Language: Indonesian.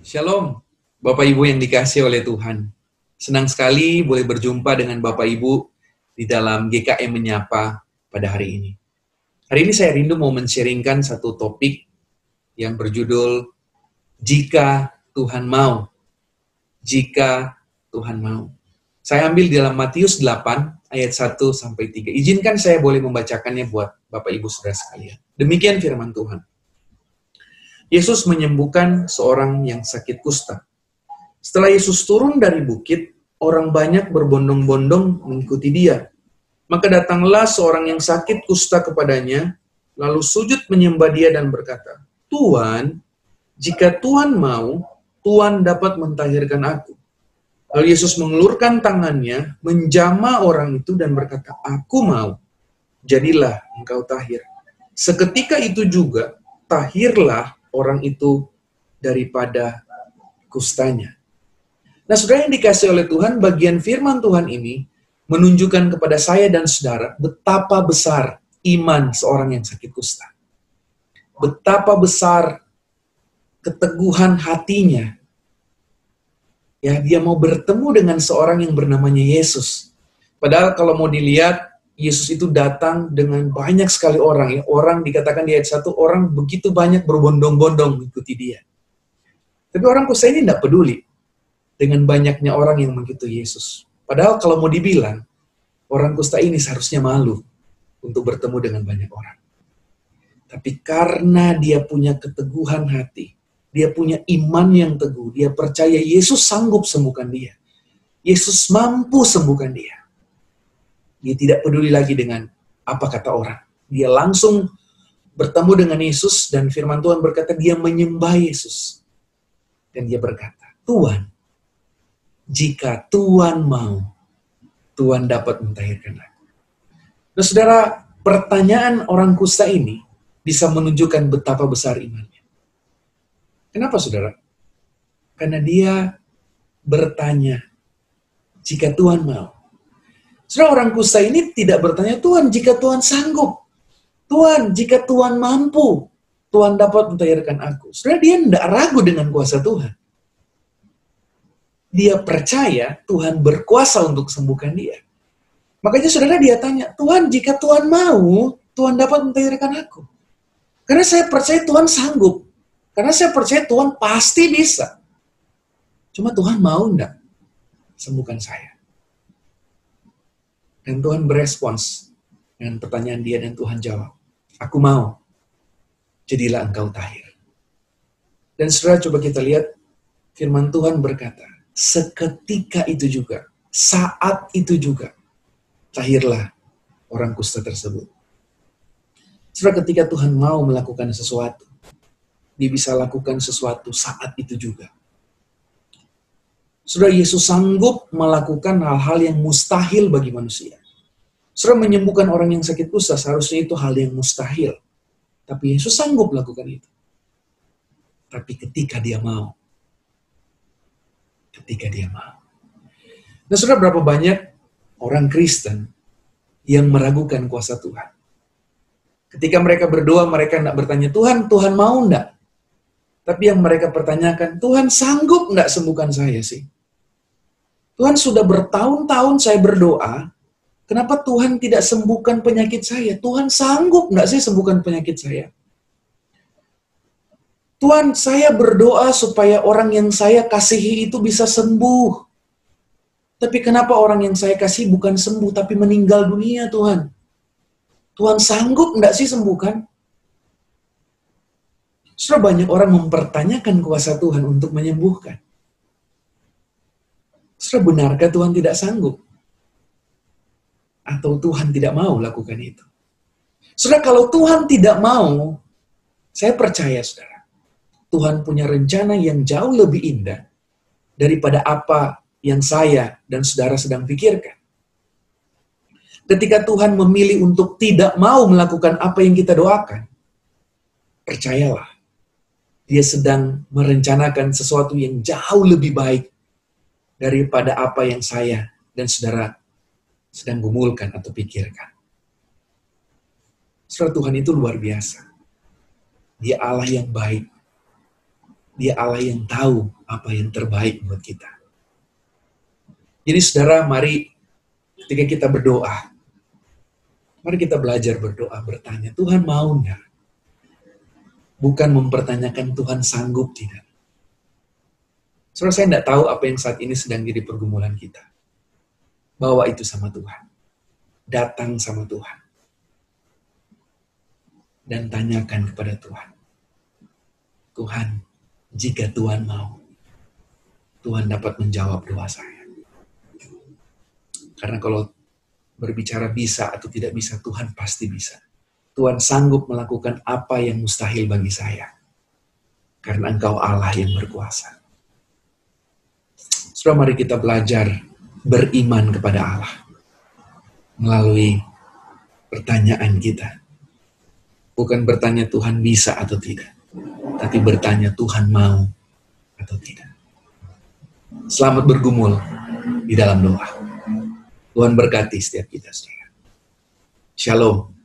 Shalom, Bapak Ibu yang dikasih oleh Tuhan. Senang sekali boleh berjumpa dengan Bapak Ibu di dalam GKM Menyapa pada hari ini. Hari ini saya rindu mau men-sharingkan satu topik yang berjudul Jika Tuhan Mau. Jika Tuhan Mau. Saya ambil di dalam Matius 8 ayat 1 sampai 3. Izinkan saya boleh membacakannya buat Bapak Ibu Saudara sekalian. Demikian firman Tuhan. Yesus menyembuhkan seorang yang sakit kusta. Setelah Yesus turun dari bukit, orang banyak berbondong-bondong mengikuti dia. Maka datanglah seorang yang sakit kusta kepadanya, lalu sujud menyembah dia dan berkata, Tuhan, jika Tuhan mau, Tuhan dapat mentahirkan aku. Lalu Yesus mengelurkan tangannya, menjama orang itu dan berkata, Aku mau, jadilah engkau tahir. Seketika itu juga, tahirlah orang itu daripada kustanya. Nah, saudara yang dikasih oleh Tuhan, bagian firman Tuhan ini menunjukkan kepada saya dan saudara betapa besar iman seorang yang sakit kusta. Betapa besar keteguhan hatinya. Ya, dia mau bertemu dengan seorang yang bernamanya Yesus. Padahal kalau mau dilihat Yesus itu datang dengan banyak sekali orang ya. Orang dikatakan di ayat satu orang begitu banyak berbondong-bondong mengikuti dia. Tapi orang kusta ini tidak peduli dengan banyaknya orang yang mengikuti Yesus. Padahal kalau mau dibilang, orang kusta ini seharusnya malu untuk bertemu dengan banyak orang. Tapi karena dia punya keteguhan hati, dia punya iman yang teguh, dia percaya Yesus sanggup sembuhkan dia. Yesus mampu sembuhkan dia dia tidak peduli lagi dengan apa kata orang. Dia langsung bertemu dengan Yesus dan firman Tuhan berkata dia menyembah Yesus. Dan dia berkata, Tuhan, jika Tuhan mau, Tuhan dapat mentahirkan aku. Nah saudara, pertanyaan orang kusta ini bisa menunjukkan betapa besar imannya. Kenapa saudara? Karena dia bertanya, jika Tuhan mau, Saudara orang kusta ini tidak bertanya, Tuhan jika Tuhan sanggup, Tuhan jika Tuhan mampu, Tuhan dapat mentahirkan aku. Saudara dia tidak ragu dengan kuasa Tuhan. Dia percaya Tuhan berkuasa untuk sembuhkan dia. Makanya saudara dia tanya, Tuhan jika Tuhan mau, Tuhan dapat mentahirkan aku. Karena saya percaya Tuhan sanggup. Karena saya percaya Tuhan pasti bisa. Cuma Tuhan mau enggak sembuhkan saya? Dan Tuhan berespons dengan pertanyaan dia dan Tuhan jawab, aku mau, jadilah engkau tahir. Dan saudara coba kita lihat, firman Tuhan berkata, seketika itu juga, saat itu juga, tahirlah orang kusta tersebut. Saudara ketika Tuhan mau melakukan sesuatu, dia bisa lakukan sesuatu saat itu juga. Sudah Yesus sanggup melakukan hal-hal yang mustahil bagi manusia. Sudah menyembuhkan orang yang sakit kusta, seharusnya itu hal yang mustahil. Tapi Yesus sanggup melakukan itu. Tapi ketika dia mau. Ketika dia mau. Nah, sudah berapa banyak orang Kristen yang meragukan kuasa Tuhan. Ketika mereka berdoa, mereka tidak bertanya, Tuhan, Tuhan mau enggak? Tapi yang mereka pertanyakan, Tuhan sanggup enggak sembuhkan saya sih? Tuhan sudah bertahun-tahun saya berdoa, kenapa Tuhan tidak sembuhkan penyakit saya? Tuhan sanggup nggak sih sembuhkan penyakit saya? Tuhan, saya berdoa supaya orang yang saya kasihi itu bisa sembuh. Tapi kenapa orang yang saya kasih bukan sembuh, tapi meninggal dunia, Tuhan? Tuhan sanggup nggak sih sembuhkan? Sudah banyak orang mempertanyakan kuasa Tuhan untuk menyembuhkan. Saudara, benarkah Tuhan tidak sanggup? Atau Tuhan tidak mau lakukan itu? Saudara, kalau Tuhan tidak mau, saya percaya, saudara, Tuhan punya rencana yang jauh lebih indah daripada apa yang saya dan saudara sedang pikirkan. Ketika Tuhan memilih untuk tidak mau melakukan apa yang kita doakan, percayalah, Dia sedang merencanakan sesuatu yang jauh lebih baik daripada apa yang saya dan saudara sedang gumulkan atau pikirkan. Saudara Tuhan itu luar biasa. Dia Allah yang baik. Dia Allah yang tahu apa yang terbaik buat kita. Jadi saudara, mari ketika kita berdoa, mari kita belajar berdoa, bertanya, Tuhan mau enggak? Bukan mempertanyakan Tuhan sanggup tidak. Saudara, saya tidak tahu apa yang saat ini sedang jadi pergumulan kita. Bawa itu sama Tuhan. Datang sama Tuhan. Dan tanyakan kepada Tuhan. Tuhan, jika Tuhan mau, Tuhan dapat menjawab doa saya. Karena kalau berbicara bisa atau tidak bisa, Tuhan pasti bisa. Tuhan sanggup melakukan apa yang mustahil bagi saya. Karena Engkau Allah yang berkuasa. Saudara, mari kita belajar beriman kepada Allah melalui pertanyaan kita. Bukan bertanya Tuhan bisa atau tidak, tapi bertanya Tuhan mau atau tidak. Selamat bergumul di dalam doa. Tuhan berkati setiap kita, saudara. Shalom.